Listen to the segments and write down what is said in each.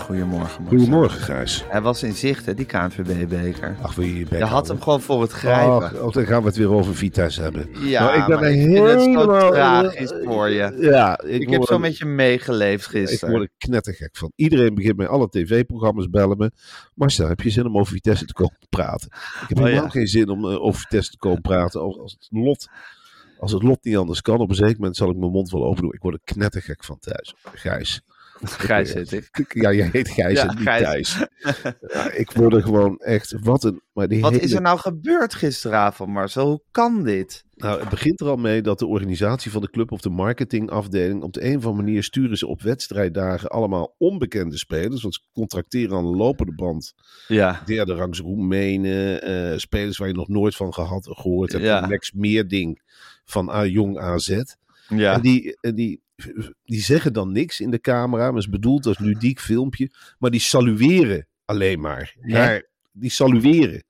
Goedemorgen. Marcel. Goedemorgen, Gijs. Hij was in zicht, hè, die KNVB-beker. Ach, wil je je bek Je had hem gewoon voor het grijpen. Ach, oh, dan gaan we het weer over Vitesse hebben. ja, maar ik ben maar ik vind het zo helemaal- tragisch voor je. Ja, ik, Ik, heb zo met je meegeleefd Ik gisteren. word er knettergek van. Iedereen begint bij alle tv-programma's bellen me. Marcel, heb je zin om over Vitesse te komen praten? Ik heb Oh, helemaal ja. geen zin om eh, over Vitesse te komen praten. Als, als, het lot, als het lot niet anders kan, op een zeker moment zal ik mijn mond wel open doen. Ik word er knettergek van thuis. Gijs. Zit ik. Ja, jij heet Gijs Ja, en niet Gijs. Thijs. Ja, ik word er gewoon echt... Wat een... Maar die Wat hele- is er nou gebeurd gisteravond, Marcel? Hoe kan dit? Nou, het begint er al mee dat de organisatie van de club of de marketingafdeling op de een of andere manier sturen ze op wedstrijddagen allemaal onbekende spelers. Want ze contracteren aan de lopende band Ja. derde rangs Roemenen, eh, spelers waar je nog nooit van gehad, gehoord hebt. Ja. Lex Meerding van A Jong AZ. Ja. En die, en die, die zeggen dan niks in de camera, maar is bedoeld als ludiek filmpje. Maar die salueren alleen maar. Naar, die salueren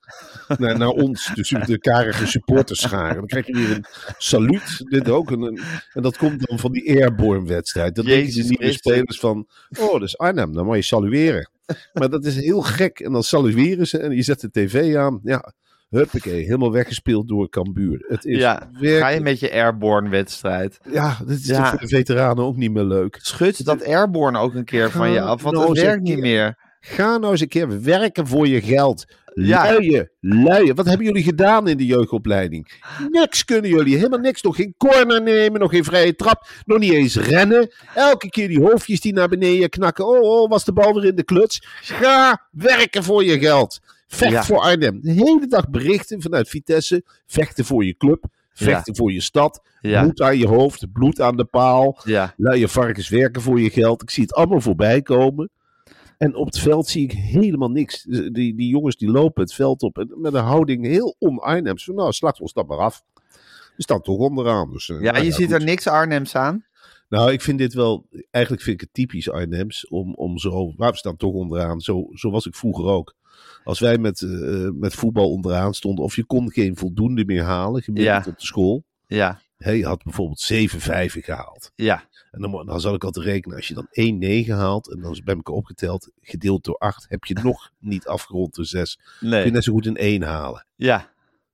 naar, naar ons, dus de karige supporterscharen. Dan krijg je weer een saluut, dit ook. En, een- en dat komt dan van die airborne wedstrijd. Dan denken die nieuwe spelers van, oh, dat is Arnhem, dan moet je salueren. Maar dat is heel gek. En dan salueren ze en je zet de tv aan. Ja, huppakee, helemaal weggespeeld door Cambuur. Het is ja. werkelijk- Ga je met je airborne wedstrijd? Ja, dit is Ja. voor de veteranen ook niet meer leuk. Schud dat airborne ook een keer van je af, want nou het werkt niet meer. Ga nou eens een keer werken voor je geld. Ja. Luien, luien. Wat hebben jullie gedaan in de jeugdopleiding? Niks kunnen jullie. Helemaal niks. Nog geen corner nemen, nog geen vrije trap. Nog niet eens rennen. Elke keer die hoofdjes die naar beneden knakken. Oh, oh, was de bal weer in de kluts. Ga werken voor je geld. Vecht Ja. voor Arnhem. De hele dag berichten vanuit Vitesse. Vechten voor je club. Vechten voor je stad. Ja. Bloed aan je hoofd. Bloed aan de paal. Ja. Luie varkens werken voor je geld. Ik zie het allemaal voorbij komen. En op het veld zie ik helemaal niks. Dus Die, die jongens die lopen het veld op. En met een houding heel on-Arnhems. Nou, slaat ons dat maar af. We staan toch onderaan. Dus, eh, Ja, nou je ziet goed. er niks Arnhems aan. Nou, ik vind dit wel... Eigenlijk vind ik het typisch Arnhems. Om, om zo... Maar we staan toch onderaan. Zo, zo was ik vroeger ook. Als wij met, eh, met voetbal onderaan stonden... Of je kon geen voldoende meer halen. Gemiddeld Ja. op de school. Ja. Hè, je had bijvoorbeeld 7 vijven gehaald. Ja. En dan, dan zal ik al te rekenen, als je dan 1,9 haalt, en dan is bij elkaar opgeteld, gedeeld door 8, heb je nog niet afgerond door 6. Kun je Nee. net zo goed een 1 halen. Ja.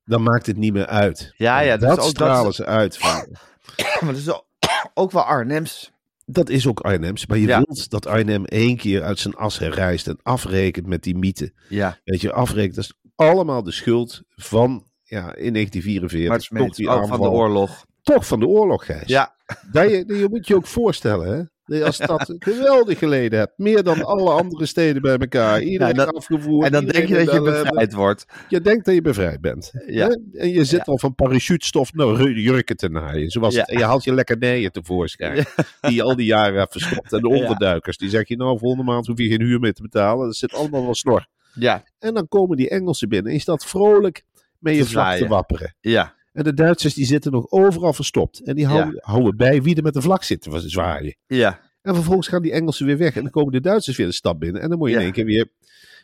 Dan maakt het niet meer uit. Ja, ja, En dus dat ook dat stralen is- ze uit. Maar dat is ook- ook wel Arnhems. Dat is ook Arnhems. Maar je Ja. wilt dat Arnhem één keer uit zijn as herrijst en afrekent met die mythe. Ja. Weet je, afrekent, dat is allemaal de schuld van, ja, in 1944. Maar het toch die ook van de aanval. oorlog. Toch van de oorlog, Gijs. Ja. Dat je, je moet je ook voorstellen, hè. Dat je als stad geweldig geleden hebt. Meer dan alle andere steden bij elkaar. Iedereen Ja, afgevoerd. En dan denk je dat je ellende. bevrijd wordt. Je denkt dat je bevrijd bent. Ja. Hè? En je zit al van parachutestof nou, ru- jurken te naaien. Zoals Ja. het. En je haalt je lekkernijen tevoorschijn. Die je al die jaren hebt verstopt. En de onderduikers. Die zeg je nou, volgende maand hoef je geen huur meer te betalen. Dat zit allemaal wel snor. Ja. En dan komen die Engelsen binnen. En je staat vrolijk met je Te vlag te wapperen. Ja. En de Duitsers die zitten nog overal verstopt. En die houden, Ja. houden bij wie er met de vlag zit te zwaaien. Ja. En vervolgens gaan die Engelsen weer weg. En dan komen de Duitsers weer de stad binnen. En dan moet je Ja. in één keer weer,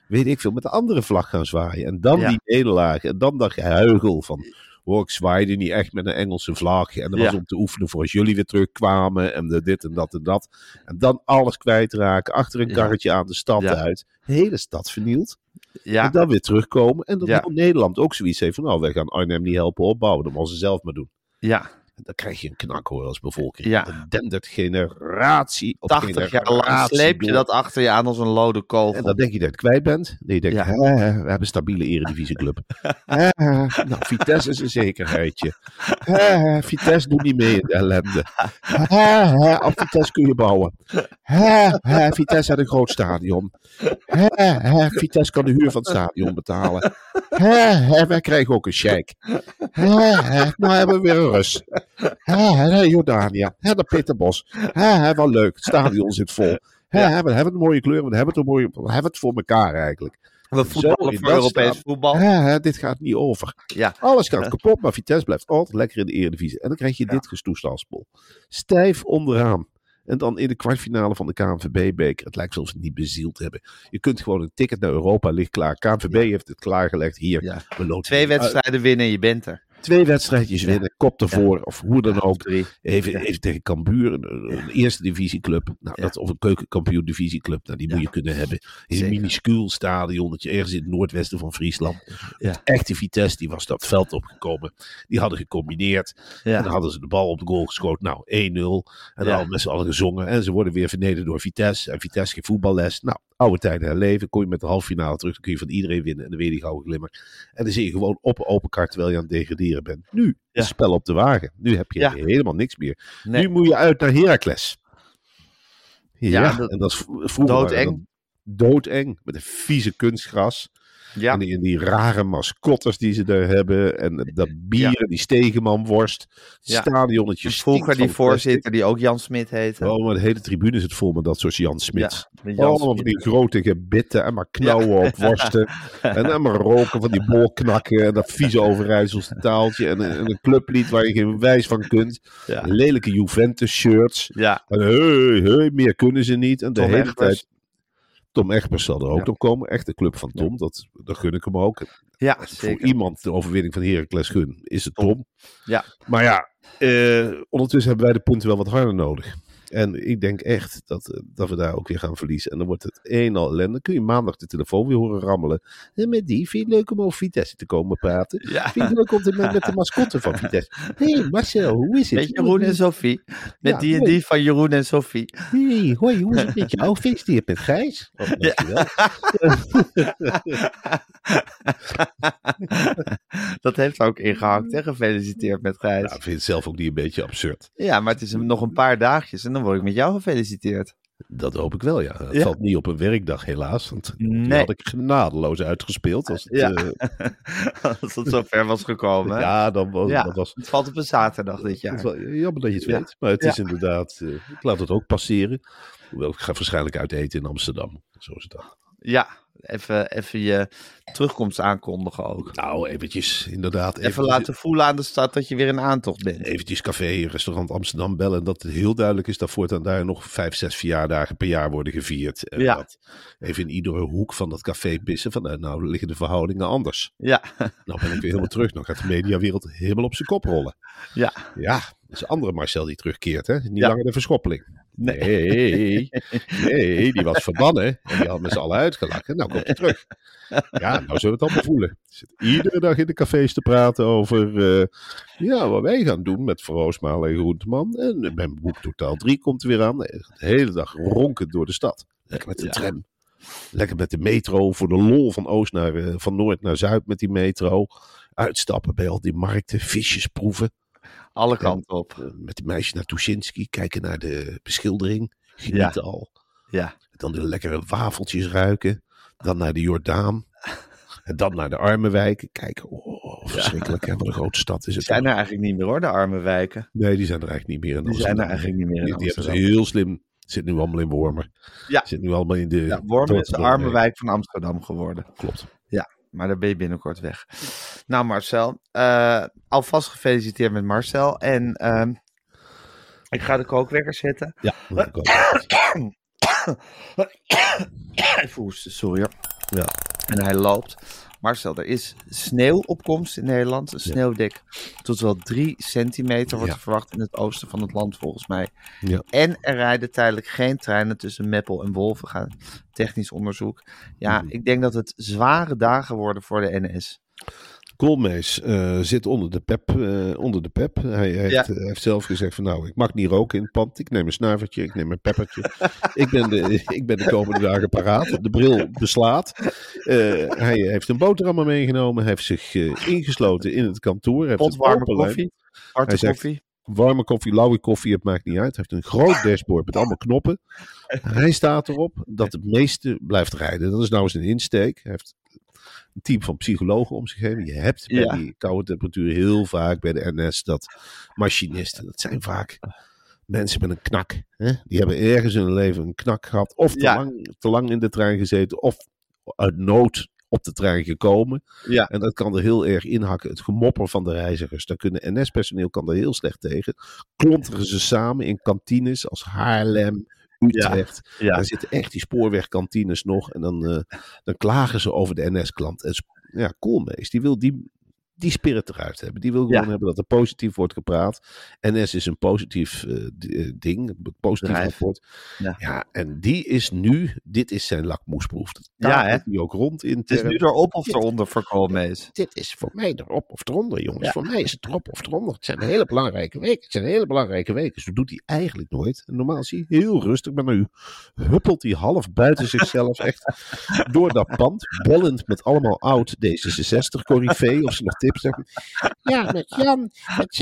weet ik veel, met de andere vlag gaan zwaaien. En dan Ja. die nederlaag. En dan dat gehuigel van, Hoor, ik zwaaide niet echt met een Engelse vlag. En dat was om te oefenen voor als jullie weer terugkwamen. En de dit en dat en dat. En dan alles kwijtraken. Achter een karretje aan de stad uit. De hele stad vernield. Ja, En dan weer terugkomen. En dat Ja. Nederland ook zoiets heeft van... Nou, wij gaan Arnhem niet helpen opbouwen. Dat mogen ze zelf maar doen. ja. Dan krijg je een knak hoor als bevolking. Ja. Dan dendert generatie op 80 jaar lang sleep je door. dat achter je aan als een lode kogel. En dan denk je dat je het kwijt bent. Nee, je denkt, Ja. hè, we hebben een stabiele eredivisieclub. Hè, nou, Vitesse is een zekerheidje. Vitesse doet niet mee in de ellende. Op Vitesse kun je bouwen. Vitesse heeft een groot stadion. Vitesse kan de huur van het stadion betalen. Wij krijgen ook een hè, nou hebben we weer een Rus. Hè, hè, Jordania. Hè, de. Hè, hè, wel leuk. Het stadion zit vol. Hè, we hebben een mooie kleur. We hebben het, mooie, we hebben het voor elkaar eigenlijk. We voetballen voor Europees staat- voetbal. Hè, hè, dit gaat niet over. Ja. Alles gaat kapot, maar Vitesse blijft altijd lekker in de Eredivisie. En dan krijg je dit gestoestalspol. Stijf onderaan. En dan in de kwartfinale van de KNVB-beker. Het lijkt alsof ze het niet bezield hebben. Je kunt gewoon een ticket naar Europa ligt klaar. KNVB heeft het klaargelegd. Hier, Ja. Twee wedstrijden winnen en je bent er. Twee wedstrijdjes winnen, kop ervoor, of hoe dan ook. Even, even tegen Cambuur, een, eerste divisieclub. Nou, dat, of een keukenkampioen divisieclub. Nou, die moet je kunnen hebben. In een minuscuul stadion, dat je ergens in het noordwesten van Friesland. Echte Vitesse, die was dat veld opgekomen. Die hadden gecombineerd. En dan hadden ze de bal op de goal geschoten. Nou, 1-0. En dan hadden met z'n allen gezongen. En ze worden weer vernederd door Vitesse. En Vitesse geeft voetballes. Nou, oude tijden herleven. Kom je met de halve finale terug. Dan kun je van iedereen winnen. En dan weer die gouden glimmer. En dan zit je gewoon op open kaart terwijl je aan het degraderen bent. Nu is het spel op de wagen. Nu heb je helemaal niks meer. Nee. Nu moet je uit naar Heracles. Ja, dat- en dat is vroeger Doodeng. Doodeng. Met een vieze kunstgras. Ja. En die, en die rare mascottes die ze daar hebben. En dat bieren, die Stegenmanworst. Ja. Stadionnetje En Vroeger die plastic. voorzitter die ook Jan Smit heette. Oh, maar de hele tribune zit vol met dat soort Jan Smits. Ja, de Jan Allemaal van Smit. die grote gebitten en maar knauwen op worsten. En dan maar roken van die bolknakken en dat vieze Overijsselse taaltje. En, een- en een clublied waar je geen wijs van kunt. Lelijke Juventus shirts. Ja, En hey, hey, meer kunnen ze niet. En de Tom hele Egbers. tijd... Tom Egbers zal er ook Ja. nog komen. Echt de club van Tom. Dat, dat gun ik hem ook. ja Voor zeker. iemand de overwinning van Heracles gun is het Tom. Ja. Maar ja, eh, ondertussen hebben wij de punten wel wat harder nodig. En ik denk echt dat, eh, dat we daar ook weer gaan verliezen. En dan wordt het een al ellende. Dan kun je maandag de telefoon weer horen rammelen. En met die vind je het leuk om over Vitesse te komen praten. Ja. Vind je het leuk om te, met, met de mascotte van Vitesse. Hé hey Marcel, hoe is het? Met Jeroen en Sophie. Met Ja, die en die van Jeroen en Sophie. Hey, hoi, hoe is het met jou? Gefeliciteerd met Gijs. Oh, dat heeft ook ingehakt. Hè? Gefeliciteerd met Gijs. Nou, ik vind het zelf ook niet een beetje absurd. Ja, maar het is nog een paar dagjes en dan word ik met jou gefeliciteerd. Dat hoop ik wel, ja. Het Ja. valt niet op een werkdag, helaas. Want die had ik genadeloos uitgespeeld. Als het, Ja. eh, Als het zo ver was gekomen. ja, dan was, Ja, dat was Het valt op een zaterdag dit jaar. jammer dat je het Ja. weet. Maar het is inderdaad, eh, ik laat het ook passeren. Hoewel, ik ga waarschijnlijk uit eten in Amsterdam. Zo is het dan. Ja, even, even je terugkomst aankondigen ook. Nou, eventjes, inderdaad. Even laten voelen aan de stad dat je weer in aantocht bent. Eventjes café, restaurant Amsterdam bellen. En dat het heel duidelijk is dat voortaan daar nog vijf, zes verjaardagen per jaar worden gevierd. En Ja. dat even in iedere hoek van dat café pissen. Van nou, nou liggen de verhoudingen anders. Ja, Nou ben ik weer helemaal terug. Nou gaat de mediawereld helemaal op zijn kop rollen. ja. Ja, dat is een andere Marcel die terugkeert. Hè? Niet Ja. langer de verschoppeling. Nee, nee, die was verbannen. En die had met z'n allen uitgelachen. Nou komt hij terug. Ja, nou zullen we het allemaal voelen. Zit iedere dag in de cafés te praten over eh, ja, wat wij gaan doen met Verroosmaal en Groenteman. En mijn boek Totaal 3 komt er weer aan. De hele dag ronkend door de stad. Lekker met de Ja. tram. Lekker met de metro. Voor de lol van oost naar, eh, van noord naar zuid met die metro. Uitstappen bij al die markten. Visjes proeven. Alle kanten op. Eh, Met die meisje naar Tuschinski. Kijken naar de beschildering. Genieten al. Ja, Dan de lekkere wafeltjes ruiken. Dan naar de Jordaan. En dan naar de arme wijken. Kijken. Oh, verschrikkelijk. hè, Wat een grote stad is die het. zijn toch? er eigenlijk niet meer hoor, de arme wijken. Nee, die zijn er eigenlijk niet meer in Die zijn er eigenlijk niet meer in Die, die hebben ze heel slim. Zit nu allemaal in Wormer. Ja. Zit nu allemaal in de... Ja, is de arme wijk van Amsterdam geworden. Klopt. Maar daar ben je binnenkort weg. Nou Marcel, eh, alvast gefeliciteerd met Marcel. En ehm, ik ga de kookwekker zetten. Ja. Even hoesten, sorry hoor. Ja. En hij loopt. Marcel, er is sneeuwopkomst in Nederland. Een sneeuwdek tot wel drie centimeter wordt verwacht in het oosten van het land volgens mij. Ja. En er rijden tijdelijk geen treinen tussen Meppel en Wolven. Gaan technisch onderzoek. Ja, Mhm. ik denk dat het zware dagen worden voor de NS. Koolmees eh, zit onder de pep. eh, onder de pep. Hij, heeft, Ja. hij heeft zelf gezegd van nou, ik mag niet roken in het pand. Ik neem een snuivertje, ik neem een peppertje. ik, ben de, ik ben de komende dagen paraat. De bril beslaat. Eh, hij heeft een boterhammer meegenomen. Hij heeft zich eh, ingesloten in het kantoor. Hij heeft Pot warme koffie, harte Hij zegt- koffie. Warme koffie, lauwe koffie, het maakt niet uit. Hij heeft een groot dashboard met allemaal knoppen. Hij staat erop dat het meeste blijft rijden. Dat is nou eens een insteek. Hij heeft een team van psychologen om zich heen. Je hebt bij Ja. die koude temperatuur heel vaak bij de NS dat machinisten, dat zijn vaak mensen met een knak. Hè? Die hebben ergens in hun leven een knak gehad. Of te, Ja. lang, te lang in de trein gezeten. Of uit nood op de trein gekomen. Ja. En dat kan er heel erg inhakken. Het gemopper van de reizigers. Daar kunnen NS-personeel kan er heel slecht tegen. Klonteren ze samen in kantines als Haarlem, Utrecht. Ja. Daar zitten echt die spoorwegkantines nog. En dan, eh, dan klagen ze over de NS-klant. En ja, Koolmees, die wil die, die spirit eruit hebben. Die wil gewoon Ja. hebben dat er positief wordt gepraat. NS is een positief eh, ding, een positief rapport. Ja. Ja. en die is nu, dit is zijn lakmoesproef. Ja, hè? hij ook rond in Het is nu erop of eronder voor Koolmees. dit is voor mij erop of eronder, jongens. Ja. Voor mij is het erop of eronder. Het zijn hele belangrijke weken. Het zijn hele belangrijke weken. Dus dat doet hij eigenlijk nooit. Normaal is hij heel rustig. Maar nu huppelt hij half buiten zichzelf echt door dat pand. Bellend met allemaal oud D66 corrivee. Of ze nog Ja, met Jan.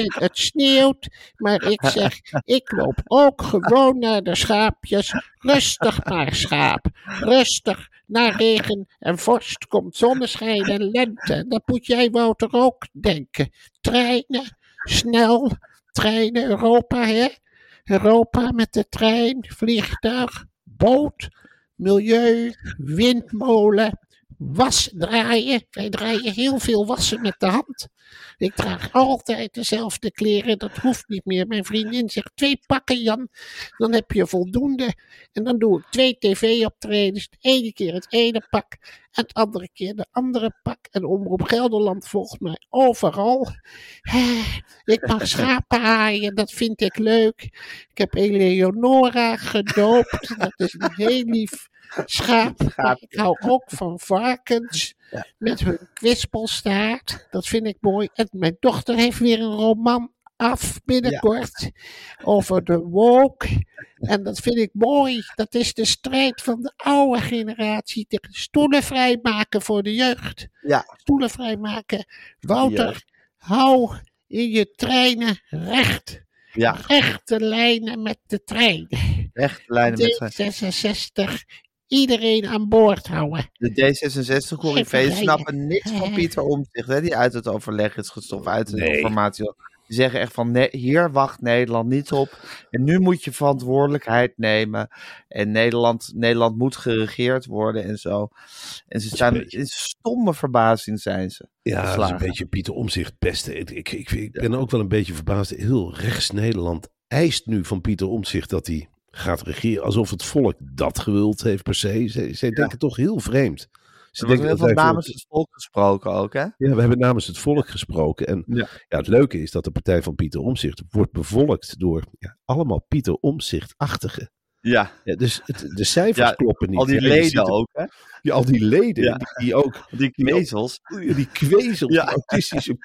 Het, sneeuwt, maar ik zeg, ik loop ook gewoon naar de schaapjes. Rustig maar, schaap. Rustig naar regen en vorst komt zonneschijn en lente. Dat moet jij, Wouter, ook denken. Treinen, snel, treinen, Europa, hè? Europa met de trein, vliegtuig, boot, milieu, windmolen, was draaien. Wij draaien heel veel wassen met de hand. Ik draag altijd dezelfde kleren, dat hoeft niet meer. Mijn vriendin zegt twee pakken, Jan, dan heb je voldoende. En dan doe ik twee tv-optredens. De ene keer het ene pak en de andere keer de andere pak. En Omroep Gelderland volgt mij overal. Ik mag schapen haaien, dat vind ik leuk. Ik heb Eleonora gedoopt, dat is een heel lief schaap. Maar ik hou ook van varkens met hun kwispelstaart. Dat vind ik mooi. En mijn dochter heeft weer een roman af binnenkort over de woke. En dat vind ik mooi. Dat is de strijd van de oude generatie tegen stoelen vrijmaken voor de jeugd. Ja. Stoelen vrijmaken. Wouter, hou in je treinen recht. Ja, Rechte lijnen met de trein. echt lijnen met zijn. D66. Iedereen aan boord houden. De D66 corrivees Even snappen niks van Eh. Pieter Omtzigt, hè, die uit het overleg is gestopt, uit de Nee. informatie. Die zeggen echt van, nee, hier wacht Nederland niet op. En nu moet je verantwoordelijkheid nemen. En Nederland, Nederland moet geregeerd worden en zo. En ze beetje- in stomme verbazing zijn ze. Ja, dat is een beetje Pieter Omzicht pesten. Ik, ik, ik, ik ben ook wel een beetje verbaasd. Heel rechts Nederland eist nu van Pieter Omzicht dat hij gaat regeren. Alsof het volk dat gewild heeft per se. Zij, zij denken toch heel vreemd. Ze denken veel wij namens het volk gesproken ook, hè? Ja, we hebben namens het volk gesproken. En Ja. ja. het leuke is dat de partij van Pieter Omzicht wordt bevolkt door ja, allemaal Pieter Omzicht-achtigen. Ja, Ja, dus het, de cijfers Ja, kloppen niet. al die leden ook, hè? Ja, al die leden, Ja. die, die ook Die knezels. die kwezels, Ja. die autistische...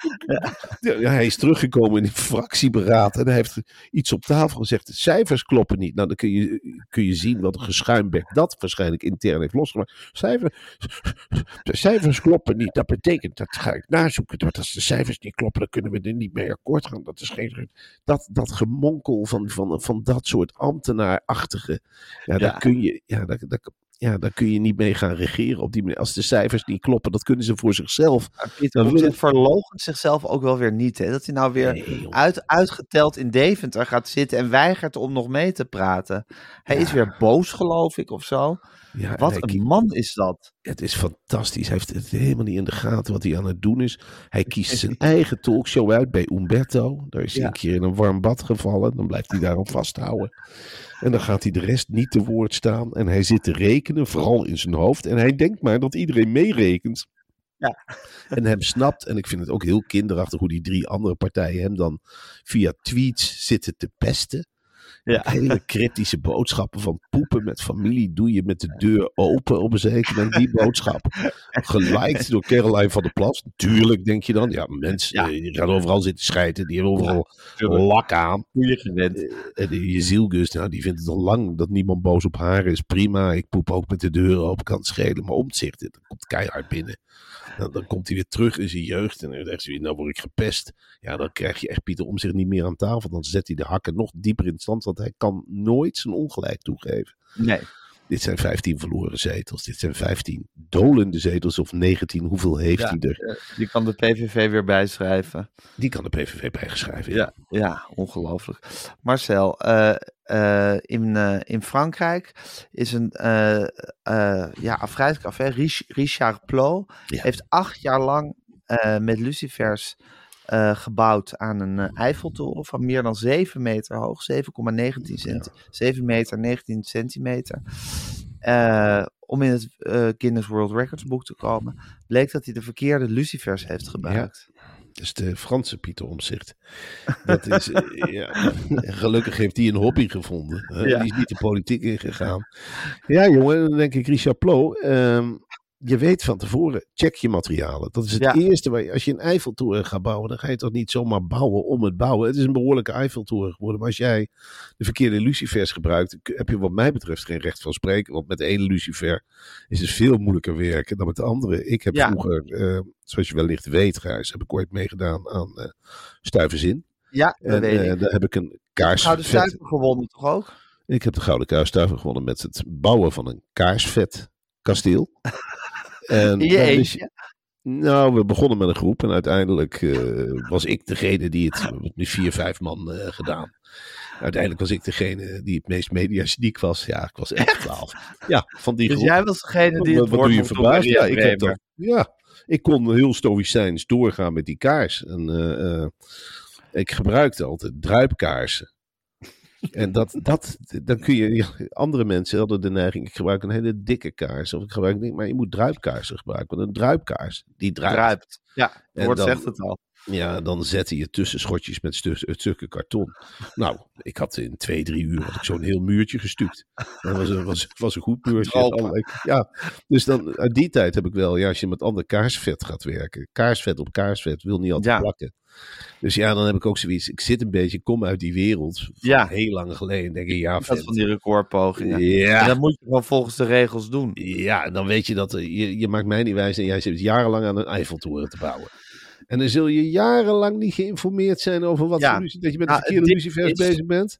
Ja. hij is teruggekomen in die fractieberaad en hij heeft iets op tafel gezegd. De cijfers kloppen niet. Nou, dan kun je, kun je zien wat een geschuimbek dat waarschijnlijk intern heeft losgemaakt. Cijfers, de cijfers kloppen niet. Dat betekent, dat ga ik nazoeken. Dat als de cijfers niet kloppen, dan kunnen we er niet mee akkoord gaan. Dat is geen... Dat, dat gemonkel van, van, van dat soort ambtenaarachtige... Ja, daar Ja. kun je... Ja, daar, daar, ja, daar kun je niet mee gaan regeren op die manier. Als de cijfers niet kloppen, dat kunnen ze voor zichzelf. Pieter Dan willen- verloochent zichzelf ook wel weer niet, hè? Dat hij nou weer Nee, uit, uitgeteld in Deventer gaat zitten en weigert om nog mee te praten. Hij is weer boos, geloof ik, of zo. Ja, Wat hij een man is dat. Het is fantastisch. Hij heeft het helemaal niet in de gaten wat hij aan het doen is. Hij kiest zijn eigen talkshow uit bij Umberto. Daar is hij Ja. een keer in een warm bad gevallen. Dan blijft hij daarom vasthouden. En dan gaat hij de rest niet te woord staan. En hij zit te rekenen, vooral in zijn hoofd. En hij denkt maar dat iedereen meerekent. Ja. En hem snapt, en ik vind het ook heel kinderachtig hoe die drie andere partijen hem dan via tweets zitten te pesten. Ja. Hele cryptische boodschappen van poepen met familie doe je met de deur open op een zeker moment. Die boodschap. Geliked door Caroline van der Plas. Tuurlijk denk je dan. Ja, mensen eh, die gaan overal zitten schijten. Die hebben overal lak aan. Hoe je gewend. En die Jezielgus, nou, die vindt het al lang dat niemand boos op haar is. Prima, ik poep ook met de deur open, kan het schelen. Maar omzicht, dan komt keihard binnen. Dan, dan komt hij weer terug in zijn jeugd. En dan zegt hij nou word ik gepest. Ja, dan krijg je echt Pieter Omzicht niet meer aan tafel. Dan zet hij de hakken nog dieper in stand. Want hij kan nooit zijn ongelijk toegeven. Nee. Dit zijn 15 verloren zetels. Dit zijn 15 dolende zetels. Of 19, hoeveel heeft Ja. hij er? Die kan de PVV weer bijschrijven. Die kan de PVV bijgeschreven. Ja, ja ongelooflijk. Marcel, eh, eh, in, eh, in Frankrijk is een eh eh ja. Rich- Richard Plot Ja. heeft acht jaar lang eh, met lucifers eh, gebouwd aan een eh, Eiffeltoren van meer dan 7 meter hoog. 7,19 centi 7 meter 19 centimeter. Eh, om in het Guinness World Records boek te komen, bleek dat hij de verkeerde lucifers heeft gebruikt. Is de Franse Pieter Omzicht. Dat is, ja, gelukkig heeft hij een hobby gevonden. hè. Ja. Die is niet de politiek ingegaan. Ja, jongen, dan denk ik, Richard Plot. ehm, je weet van tevoren, check je materialen. Dat is het Ja. eerste waar je, als je een Eiffeltoren gaat bouwen, dan ga je toch niet zomaar bouwen om het bouwen. Het is een behoorlijke Eiffeltoren geworden. Maar als jij de verkeerde lucifers gebruikt, heb je wat mij betreft geen recht van spreken. Want met de ene lucifer is het veel moeilijker werken dan met de andere. Ik heb Ja. vroeger, eh, zoals je wellicht weet, Gijs, heb ik ooit meegedaan aan eh Stuiverzin. Ja, dat En weet eh, ik. daar heb ik een kaars. Gouden stuiver gewonnen toch ook? Ik heb de Gouden Kuisstuiver gewonnen met het bouwen van een kaarsvet kasteel. En je eentje? nou, we begonnen met een groep en uiteindelijk eh, was ik degene die het, nu vier, vijf man eh, gedaan. Uiteindelijk was ik degene die het meest mediasniek was. Ja, ik was echt twaalf. Ja, van die Dus groep. jij was degene die het wat woord doe je verbaasd? Ja, ik heb dat, ja, ik kon heel stoïcijns doorgaan met die kaars. En, eh, ik gebruikte altijd druipkaarsen. En dat, dat, dan kun je, andere mensen hadden de neiging, ik gebruik een hele dikke kaars. Of ik gebruik maar je moet druipkaarsen gebruiken. Want een druipkaars, die druipt. Druipt. Ja, het En woord dan- zegt het al. Ja, dan zette je tussenschotjes met stu stukken karton. Nou, ik had in twee, drie uur had ik zo'n heel muurtje gestuukt. Dat was een, was, was een goed muurtje. Allerlei- Ja, dus dan, uit die tijd heb ik wel, ja, als je met ander kaarsvet gaat werken. Kaarsvet op kaarsvet wil niet altijd Ja. plakken. Dus ja, dan heb ik ook zoiets. Ik zit een beetje, kom uit die wereld van Ja. heel lang geleden. Denk ik, ja, Dat van die recordpogingen. En Ja, dat moet je gewoon volgens de regels doen. ja, en dan weet je dat, eh, je, je maakt mij niet wijs en jij zit jarenlang aan een Eiffeltoren te bouwen. En dan zul je jarenlang niet geïnformeerd zijn over wat Ja. dat je met Nou, de verkeerde het ding lucifers is- bezig bent.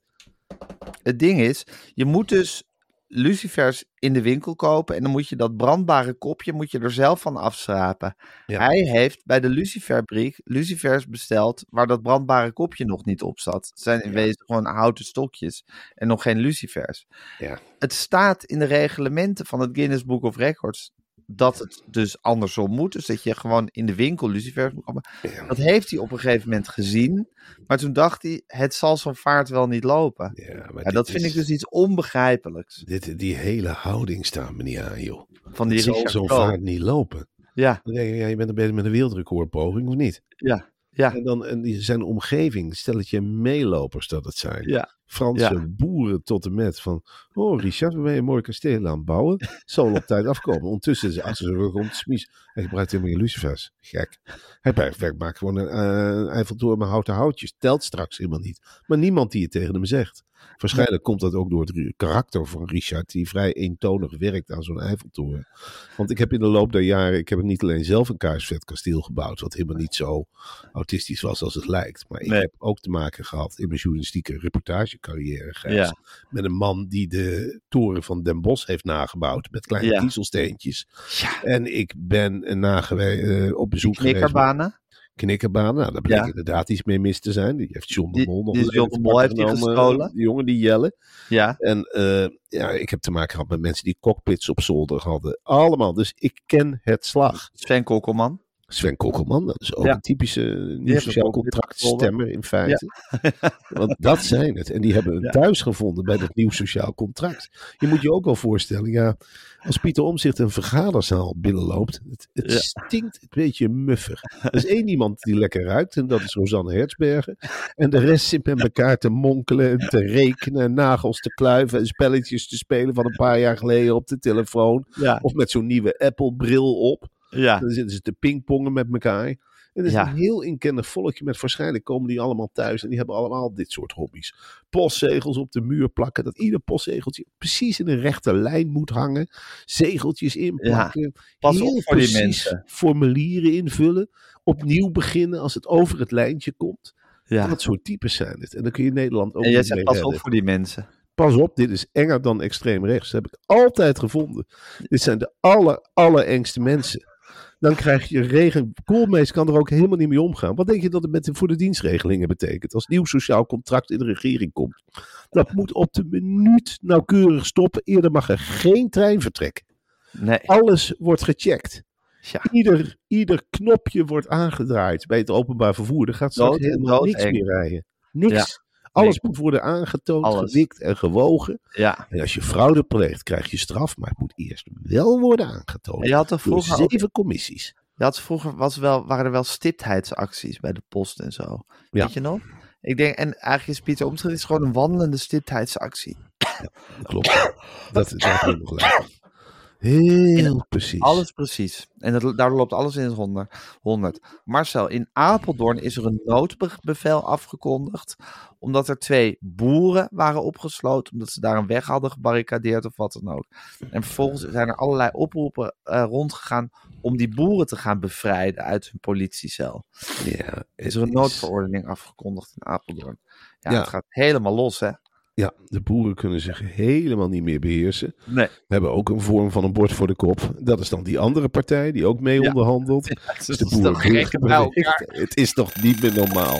Het ding is, je moet dus lucifers in de winkel kopen en dan moet je dat brandbare kopje moet je er zelf van afschrapen. Ja. Hij heeft bij de luciferbriek lucifers besteld waar dat brandbare kopje nog niet op zat. Het zijn in wezen gewoon houten stokjes en nog geen lucifers. Ja. Het staat in de reglementen van het Guinness Book of Records dat het dus andersom moet. Dus dat je gewoon in de winkel lucifers moet kopen. Dat heeft hij op een gegeven moment gezien. Maar toen dacht hij, het zal zo'n vaart wel niet lopen. Ja, maar Ja, dat vind is- ik dus iets onbegrijpelijks. Dit, die hele houding staat me niet aan, joh. Van die Het zal zo'n vaart niet lopen. Ja, Dan denk je, ja, je bent er bezig met een wereldrecordpoging, of niet? ja, ja, En dan en die, zijn omgeving, stelletje meelopers dat het zijn. ja. Franse Ja. boeren tot en met van... Oh, Richard, we ben je een mooi kasteel aan het bouwen. Zal op tijd afkomen. Ondertussen is hij achter zijn rug om te smies. Hij gebruikt helemaal geen lucifers. Gek. Hij werkt- maakt gewoon een, eh, een Eiffeltoren met houten houtjes. Telt straks helemaal niet. Maar niemand die het tegen hem zegt. Waarschijnlijk komt dat ook door het karakter van Richard, die vrij eentonig werkt aan zo'n Eiffeltoren. Want ik heb in de loop der jaren, ik heb niet alleen zelf een kaarsvet kasteel gebouwd, wat helemaal niet zo autistisch was als het lijkt. Maar ik Nee. heb ook te maken gehad in mijn journalistieke Gijs, Ja. met een man die de toren van Den Bosch heeft nagebouwd met kleine Ja. kiezelsteentjes. En ik ben nagewe- eh, op bezoek geweest. Knikkerbanen. Knikkerbaan. Nou, daar bleek Ja. inderdaad iets mee mis te zijn. Die heeft John de Mol nog die John de Mol heeft die gestolen. Die jongen, die Jelle. Ja, En eh, ja, ik heb te maken gehad met mensen die cockpits op zolder hadden. Allemaal. Dus ik ken het slag. Sven Kokkelman. Sven Kokkelman, dat is ook Ja. een typische nieuw heb ik sociaal ook weer contract gevonden. stemmer in feite. Want dat zijn het. En die hebben Ja. thuis gevonden bij dat nieuw sociaal contract. Je moet je ook wel voorstellen, ja, als Pieter Omzicht een vergaderzaal binnenloopt, het, stinkt een beetje muffig. Er is één iemand die lekker ruikt en dat is Rosanne Hertzbergen. En de rest zit met elkaar te monkelen en te rekenen en nagels te kluiven en spelletjes te spelen van een paar jaar geleden op de telefoon. Of met zo'n nieuwe Apple-bril op. ja. Dan zitten ze te pingpongen met elkaar. En het is Ja. een heel inkennig volkje met waarschijnlijk komen die allemaal thuis en die hebben allemaal dit soort hobby's. Postzegels op de muur plakken, dat ieder postzegeltje precies in een rechte lijn moet hangen. Zegeltjes inplakken. Pas heel op voor die mensen. formulieren invullen. Opnieuw beginnen als het over het lijntje komt. ja. Dat soort types zijn het. En dan kun je Nederland ook En jij zegt pas redden. op voor die mensen. Pas op, dit is enger dan extreem rechts. Dat heb ik altijd gevonden. Dit zijn de aller, allerengste mensen. Dan krijg je regen. Koolmees kan er ook helemaal niet mee omgaan. Wat denk je dat het met de, voor de dienstregelingen betekent? Als nieuw sociaal contract in de regering komt. Dat moet op de minuut nauwkeurig stoppen. Eerder mag er geen trein vertrekken. Nee. Alles wordt gecheckt. Ja. Ieder, ieder knopje wordt aangedraaid bij het openbaar vervoer. Er gaat straks Dood helemaal niks meer rijden. Niks. Alles moet worden aangetoond, Alles. gewikt en gewogen. Ja. En als je fraude pleegt, krijg je straf. Maar het moet eerst wel worden aangetoond. En je had door vroeger zeven commissies. Je had vroeger was wel, waren er wel stiptheidsacties bij de post en zo. Ja. Weet je nog? Ik denk, en eigenlijk is Pieter Omtzigt is gewoon een wandelende stiptheidsactie. Klopt. dat, heb je nog gelijk. Heel precies. Alles precies. En daardoor loopt alles in het honderd. 100. Marcel, in Apeldoorn is er een noodbevel afgekondigd. Omdat er twee boeren waren opgesloten. Omdat ze daar een weg hadden gebarricadeerd of wat dan ook. En vervolgens zijn er allerlei oproepen eh, rondgegaan. om die boeren te gaan bevrijden uit hun politiecel. Ja, Is er een noodverordening afgekondigd in Apeldoorn? Ja, Ja. het gaat helemaal los, hè? Ja, de boeren kunnen zich helemaal niet meer beheersen. Nee. We hebben ook een vorm van een bord voor de kop. Dat is dan die andere partij die ook mee Ja. onderhandelt. Het Dus de boeren Het is toch niet meer normaal.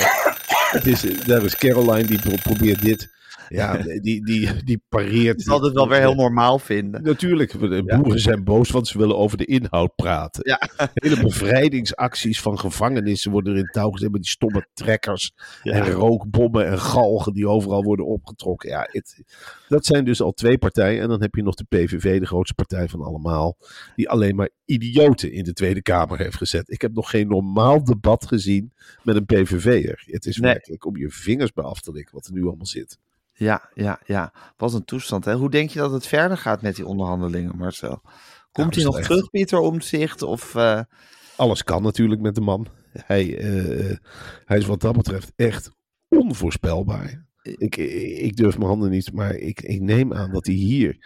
Het is, daar is Caroline die pro- probeert dit. Ja, die, die, die pareert. Zal het wel weer heel normaal vinden. Natuurlijk, de boeren zijn boos, want ze willen over de inhoud praten. Ja. Hele bevrijdingsacties van gevangenissen worden er in touw gezet met die stomme trekkers. Ja. En rookbommen en galgen die overal worden opgetrokken. Ja, het, dat zijn dus al twee partijen. En dan heb je nog de PVV, de grootste partij van allemaal. Die alleen maar idioten in de Tweede Kamer heeft gezet. Ik heb nog geen normaal debat gezien met een PVV'er. Het is Nee. werkelijk om je vingers bij af te likken wat er nu allemaal zit. Ja, ja, ja. Wat een toestand, hè? Hoe denk je dat het verder gaat met die onderhandelingen, Marcel? Komt hij nog terug, Pieter Omtzigt? Of, eh, Alles kan natuurlijk met de man. Hij, eh, hij is wat dat betreft echt onvoorspelbaar. Ik, ik durf mijn handen niet, maar ik, ik neem aan dat hij hier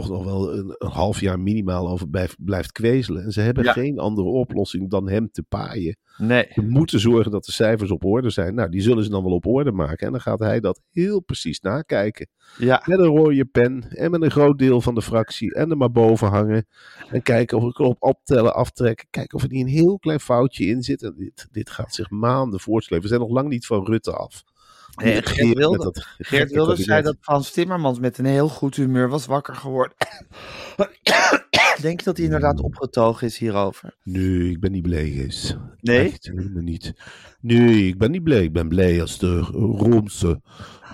toch nog wel een, een half jaar minimaal over blijft, blijft kwezelen. En ze hebben Ja. geen andere oplossing dan hem te paaien. nee. Ze moeten zorgen dat de cijfers op orde zijn. Nou, die zullen ze dan wel op orde maken. En dan gaat hij dat heel precies nakijken. Ja, Met een rode pen en met een groot deel van de fractie. En er maar boven hangen. En kijken of ik op optellen, aftrekken. Kijken of er niet een heel klein foutje in zit. En dit, dit gaat zich maanden voortslepen. We zijn nog lang niet van Rutte af. Geert Wilde- dat Geert Wilders zei dat Frans Timmermans met een heel goed humeur was wakker geworden. Denk je dat hij inderdaad opgetogen is hierover? Nee, ik ben niet blij. Nee? Echt helemaal niet. Nee, ik ben niet blij. Ik ben blij als de Roomse,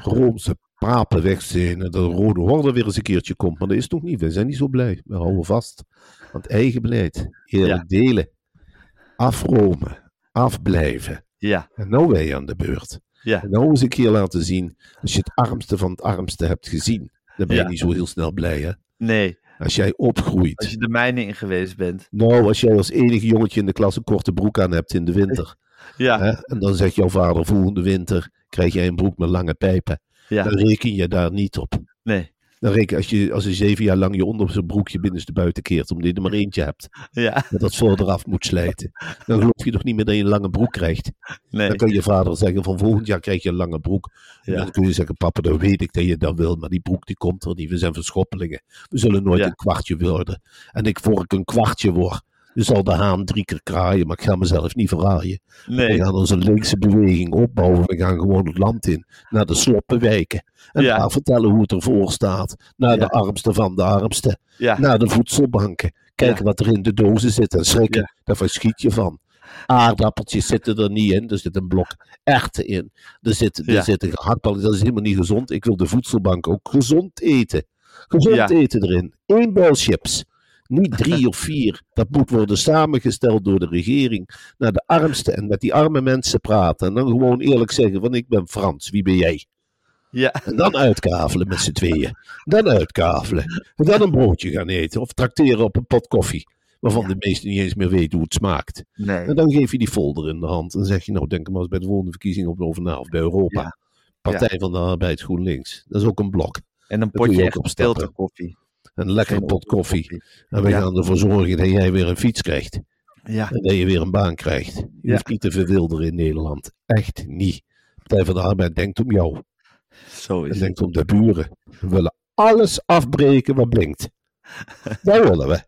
Roomse papen weg zijn en de Rode Horde weer eens een keertje komt. Maar dat is nog niet. We zijn niet zo blij. We houden vast aan het eigen beleid. Eerlijk delen. Afromen. Afblijven. Ja, En nou wij aan de beurt. Ja. En nou eens een keer laten zien, als je het armste van het armste hebt gezien, dan ben je Ja. niet zo heel snel blij, hè? Nee, Als jij opgroeit. als je de mijne in geweest bent. Nou, als jij als enige jongetje in de klas een korte broek aan hebt in de winter. Ja, Hè? En dan zegt jouw vader volgende winter krijg jij een broek met lange pijpen. ja. Dan reken je daar niet op. Nee, Dan reken als je als je zeven jaar lang je onderste broekje binnenste buiten keert, omdat je er maar eentje hebt. ja, Dat dat voor eraf moet slijten. Dan geloof je toch niet meer dat je een lange broek krijgt. nee. Dan kan je vader zeggen van volgend jaar krijg je een lange broek. En Ja. dan kun je zeggen, papa, dan weet ik dat je dat wil, maar die broek die komt er niet. We zijn verschoppelingen. We zullen nooit Ja. een kwartje worden. En ik, voor ik een kwartje word, dan zal de haan drie keer kraaien, maar ik ga mezelf niet verraaien. We Nee, gaan onze linkse beweging opbouwen. We gaan gewoon het land in, naar de sloppenwijken. En Ja. daar vertellen hoe het ervoor staat. Naar Ja. de armste van de armste. ja. Naar de voedselbanken. Kijken wat er in de dozen zit en schrikken. Daar verschiet je van. Aardappeltjes zitten er niet in. Er zit een blok erwten in. Er zitten, er zitten gehaktballen. Dat is helemaal niet gezond. Ik wil de voedselbank ook gezond eten. Gezond eten erin. Eén bel chips. Niet drie of vier. Dat moet worden samengesteld door de regering naar de armsten en met die arme mensen praten. En dan gewoon eerlijk zeggen: van ik ben Frans, wie ben jij? Ja. En dan uitkavelen met z'n tweeën. Dan uitkavelen. En dan een broodje gaan eten. Of trakteren op een pot koffie. Waarvan de meesten niet eens meer weten hoe het smaakt. Nee. En dan geef je die folder in de hand. En dan zeg je, nou denk er maar eens bij de volgende verkiezingen op over na. Of bij Europa. Ja. Partij van de Arbeid GroenLinks. Dat is ook een blok. En een potje echt opstappen. stilte koffie. Een lekkere pot koffie. En we Ja. gaan ervoor zorgen dat jij weer een fiets krijgt. Ja. En dat je weer een baan krijgt. Je Ja. hoeft niet te verwilderen in Nederland. Echt niet. Partij van de Arbeid denkt om jou. Zo is denkt om de buren. We willen alles afbreken wat blinkt. Dat willen we.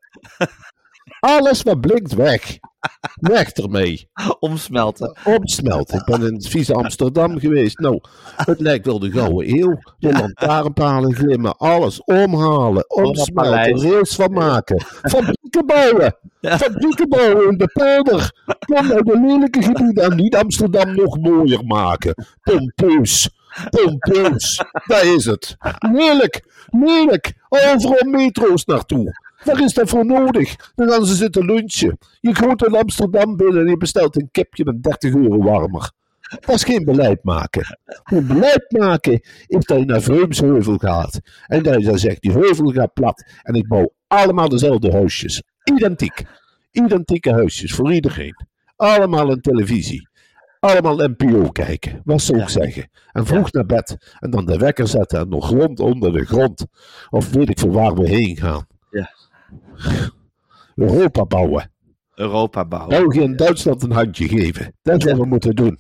Alles wat blinkt weg. Weg ermee. Omsmelten. Opsmelt. Ik ben in het vieze Amsterdam geweest. Nou, het lijkt wel de gouden eeuw. De lantaarnpalen glimmen. Alles omhalen. Omsmelten. Rails van maken. Fabrieken bouwen. Ja. Fabrieken bouwen in de polder. Kom nou de lelijke gebieden en niet Amsterdam nog mooier maken. Pompeus. Pompeus. Daar is het. Lelijk. Lelijk. Overal metro's naartoe. Waar is dat voor nodig? Dan gaan ze zitten lunchen. Je gaat in Amsterdam binnen en je bestelt een kipje met 30 euro warmer. Dat is geen beleid maken. Een beleid maken is dat je naar Vreumsheuvel gaat. En dat je dan zegt, die heuvel gaat plat. En ik bouw allemaal dezelfde huisjes. Identiek. Identieke huisjes voor iedereen. Allemaal een televisie. Allemaal NPO kijken. Wat zou ik zeggen? En vroeg naar bed. En dan de wekker zetten en nog grond onder de grond. Of weet ik veel waar we heen gaan. Ja. Europa bouwen. Europa bouwen. België en Duitsland een handje geven. Dat is wat we moeten doen.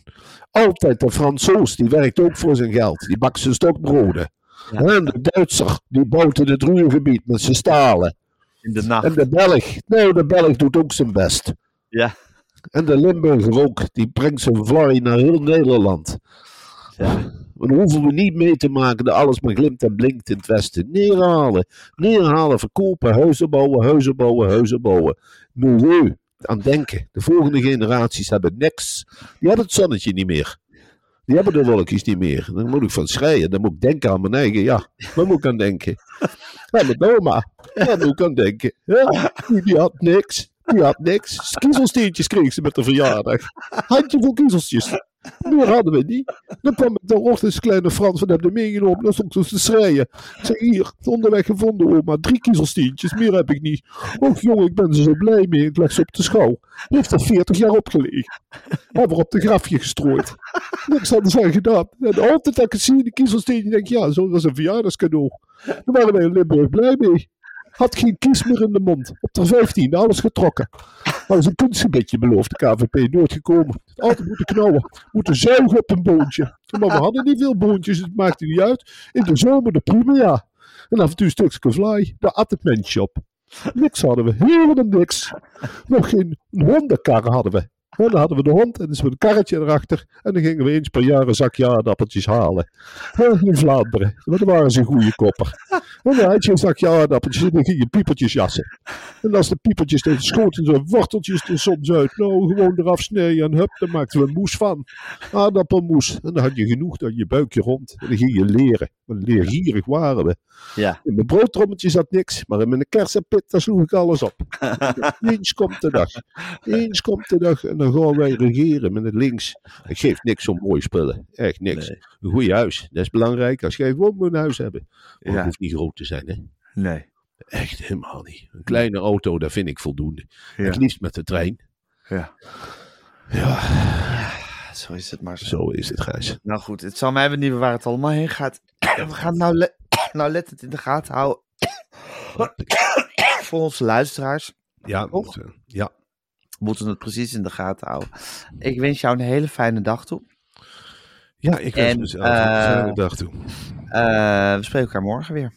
Altijd de Fransoos, die werkt ook voor zijn geld. Die bakt zijn stokbroden. En de Duitser, die bouwt in het Ruhrgebied met zijn stalen. In de nacht. En de Belg, nou de Belg doet ook zijn best. Ja. En de Limburger ook, die brengt zijn vlaai naar heel Nederland. Dan hoeven we niet mee te maken dat alles maar glimt en blinkt in het westen. Neerhalen, neerhalen, verkopen, huizen bouwen, huizen bouwen, huizen bouwen. Milieu, aan denken. De volgende generaties hebben niks. Die hebben het zonnetje niet meer. Die hebben de wolkjes niet meer. Dan moet ik van schreien. Dan moet ik denken aan mijn eigen. Ja, waar moet ik aan denken? Ja, mijn oma. Daar moet ik aan denken. Die had niks. Die had niks. Kiezelsteentjes kreeg ze met de verjaardag. Handjevol kiezeltjes. Meer hadden we niet. Dan kwam ik de ochtends kleine Frans van heb je meegenomen. Dan stond ze te schreien. Zeg hier, onderweg gevonden oma. Drie kiezelsteentjes, meer heb ik niet. Och jongen, ik ben er zo blij mee. Ik leg ze op de schouw. Heeft er 40 jaar opgelegen. Hebben op de grafje gestrooid. Niks hadden zij gedaan. En altijd dat ik het zie, die kiezelsteentje, denk ik, ja, zo was een verjaardagscadeau. Daar waren wij in Limburg blij mee. Had geen kies meer in de mond. Op de 15, alles getrokken. Dat is een kunstgebedje beloofd, de KVP. Nooit gekomen. Altijd moeten knauwen. Moeten zuigen op een boontje. Maar we hadden niet veel boontjes, het maakte niet uit. In de zomer de primea. En af en toe een stukje vlaai. Daar at het mensje op. Niks hadden we. Helemaal niks. Nog geen hondenkar hadden we. En dan hadden we de hond en dus met een karretje erachter. En dan gingen we eens per jaar een zakje aardappeltjes halen. En in Vlaanderen. Maar dan waren ze een goede kopper. En dan had je een zakje aardappeltjes en dan ging je piepertjes jassen. En als de piepertjes dan schoten zo worteltjes er soms uit. Nou, gewoon eraf snijden en hup, dan maakten we een moes van. Aardappelmoes. En dan had je genoeg dan je buikje rond. En dan ging je leren. Want leergierig waren we. Ja. In mijn broodtrommetje zat niks, maar in mijn kersenpit, daar sloeg ik alles op. Eens komt de dag. Eens komt de dag en dan gaan wij regeren met het links. Ik geef niks om mooie spullen. Echt niks. Nee. Een goed huis, dat is belangrijk. Als jij gewoon een huis hebben. Maar het Ja. hoeft niet groot te zijn, hè. Nee. Echt helemaal niet. Een kleine auto, dat vind ik voldoende. Ja. Het liefst met de trein. Ja. Ja, Zo is het maar zo. zo is het, Gijs. Nou goed, het zal mij benieuwen waar het allemaal heen gaat. We gaan nou, le nou lettend in de gaten houden. Voor onze luisteraars Ja, Toch? ja. Moeten we het precies in de gaten houden. Ik wens jou een hele fijne dag toe. ja ik wens En, mezelf een eh, fijne dag toe. Eh, we spreken elkaar morgen weer.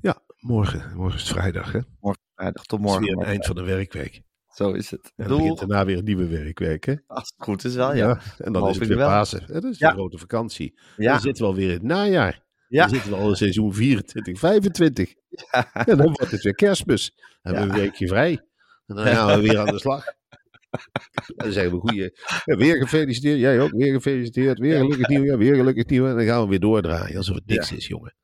Ja, morgen. Morgen is het vrijdag, hè. Morgen vrijdag. Tot Het is morgen. weer het eind van de werkweek. Zo is het. En dan begint daarna weer een nieuwe werkweek, hè? Als het goed is wel, ja. En dan is het weer. Pasen. hè, Dat is Ja. de grote vakantie. Ja. Dan zitten we alweer in het najaar. Ja. Dan zitten we al in seizoen 24, 25. Ja. dan wordt het weer kerstmis. Dan hebben we een weekje vrij. En dan gaan we weer aan de slag. dan zeggen we goeie. Ja, weer gefeliciteerd. Jij ook. Weer gefeliciteerd. Weer gelukkig nieuwjaar. Weer gelukkig nieuwjaar. En dan gaan we weer doordraaien. Alsof het niks is, jongen.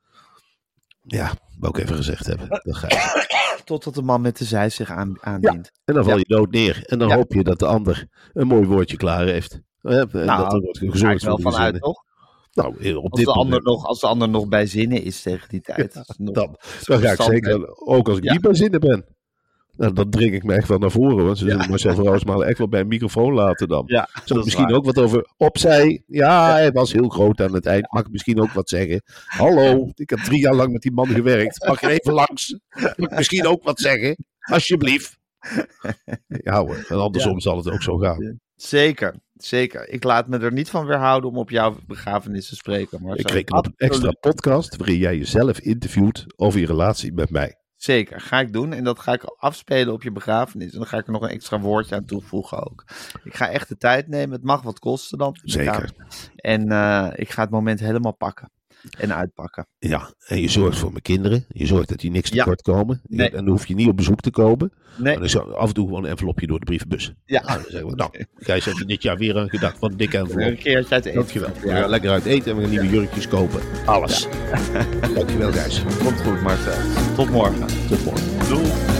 Ja, wou ik even gezegd hebben. Dat ga je. Totdat de man met de zij zich aan, aandient. En dan val je dood neer. En dan hoop je dat de ander een mooi woordje klaar heeft. En dat er wordt gezorgd wel voor van de uit, gezinnen. toch? Nou, op Als dit de, ander moment. nog, als de ander nog bij zinnen is tegen die tijd. Nog- Dan, dan ga ik zeker, ook als ik Ja. niet bij zinnen ben. Nou, dan drink ik me echt wel naar voren. Want ze zullen Marcel van Roosmalen echt wel bij een microfoon laten dan. Ja, dat is misschien waar. ook wat over opzij? Ja, hij was heel groot aan het eind. Mag ik misschien ook wat zeggen? Hallo, ik heb drie jaar lang met die man gewerkt. Mag je even langs? Mag ik misschien ook wat zeggen? Alsjeblieft. Ja hoor, en andersom zal het ook zo gaan. Zeker, zeker. Ik laat me er niet van weerhouden om op jouw begrafenis te spreken. Maar Ik op een extra podcast waarin jij jezelf interviewt over je relatie met mij. Zeker, ga ik doen. En dat ga ik afspelen op je begrafenis. En dan ga ik er nog een extra woordje aan toevoegen ook. Ik ga echt de tijd nemen. Het mag wat kosten dan. Zeker. En eh, ik ga het moment helemaal pakken. En uitpakken. Ja, en je zorgt voor mijn kinderen. Je zorgt dat die niks Ja. tekort komen. Nee. En dan hoef je niet op bezoek te komen. Nee. Maar dan af en toe gewoon een envelopje door de brievenbus. Ja. Nou, dan zeggen we, nou, Gijs heeft er dit jaar weer aan gedacht. Wat een dikke Een envelop. keertje uit eten. Dankjewel. We Ja, gaan lekker uit eten en we gaan nieuwe jurkjes kopen. Alles. Dankjewel, Gijs. komt goed, Marcel. Tot morgen. Tot morgen. Doei.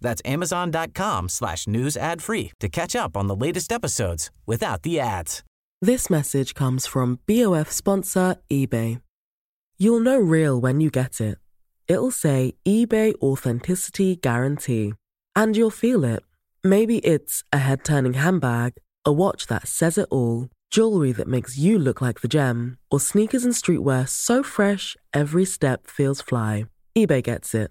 That's amazon.com slash news ad free to catch up on the latest episodes without the ads. This message comes from BOF sponsor eBay. You'll know real when you get it. It'll say eBay Authenticity Guarantee. And you'll feel it. Maybe it's a head turning handbag, a watch that says it all, jewelry that makes you look like the gem, or sneakers and streetwear so fresh every step feels fly. eBay gets it.